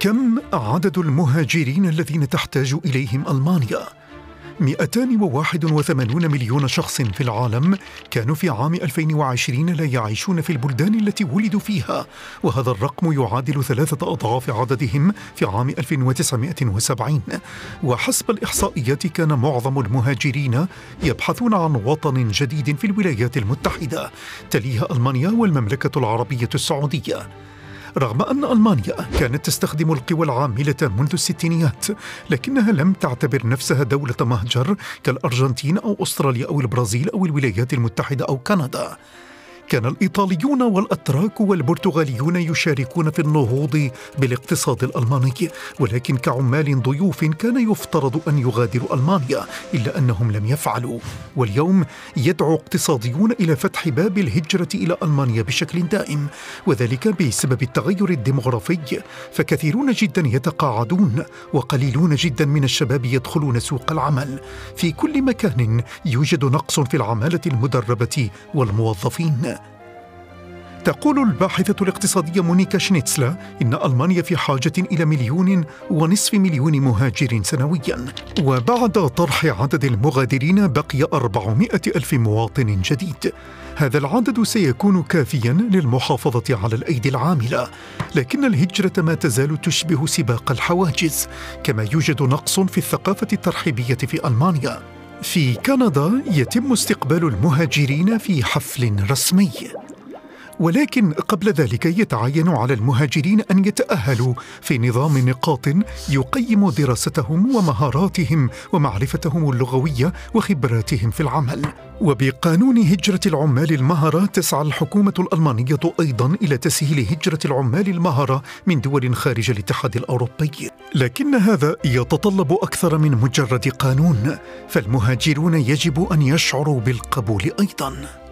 كم عدد المهاجرين الذين تحتاج إليهم ألمانيا؟ 281 مليون شخص في العالم كانوا في عام 2020 لا يعيشون في البلدان التي ولدوا فيها وهذا الرقم يعادل ثلاثة أضعاف عددهم في عام 1970 وحسب الإحصائيات كان معظم المهاجرين يبحثون عن وطن جديد في الولايات المتحدة تليها ألمانيا والمملكة العربية السعودية رغم أن ألمانيا كانت تستخدم القوى العاملة منذ الستينيات لكنها لم تعتبر نفسها دولة مهجر كالأرجنتين أو أستراليا أو البرازيل أو الولايات المتحدة أو كندا. كان الإيطاليون والأتراك والبرتغاليون يشاركون في النهوض بالاقتصاد الألماني ولكن كعمال ضيوف كان يفترض أن يغادروا ألمانيا إلا أنهم لم يفعلوا. واليوم يدعو اقتصاديون إلى فتح باب الهجرة إلى ألمانيا بشكل دائم وذلك بسبب التغير الديمغرافي. فكثيرون جدا يتقاعدون وقليلون جدا من الشباب يدخلون سوق العمل. في كل مكان يوجد نقص في العمالة المدربة والموظفين. تقول الباحثة الاقتصادية مونيكا شنيتسلا إن ألمانيا في حاجة إلى مليون ونصف مليون مهاجر سنويا. وبعد طرح عدد المغادرين بقي 400 ألف مواطن جديد. هذا العدد سيكون كافيا للمحافظة على الأيدي العاملة. لكن الهجرة ما تزال تشبه سباق الحواجز كما يوجد نقص في الثقافة الترحيبية في ألمانيا. في كندا يتم استقبال المهاجرين في حفل رسمي. ولكن قبل ذلك يتعين على المهاجرين أن يتأهلوا في نظام نقاط يقيم دراستهم ومهاراتهم ومعرفتهم اللغوية وخبراتهم في العمل. وبقانون هجرة العمال المهره تسعى الحكومة الألمانية أيضا إلى تسهيل هجرة العمال المهره من دول خارج الاتحاد الأوروبي. لكن هذا يتطلب أكثر من مجرد قانون فالمهاجرون يجب أن يشعروا بالقبول أيضا.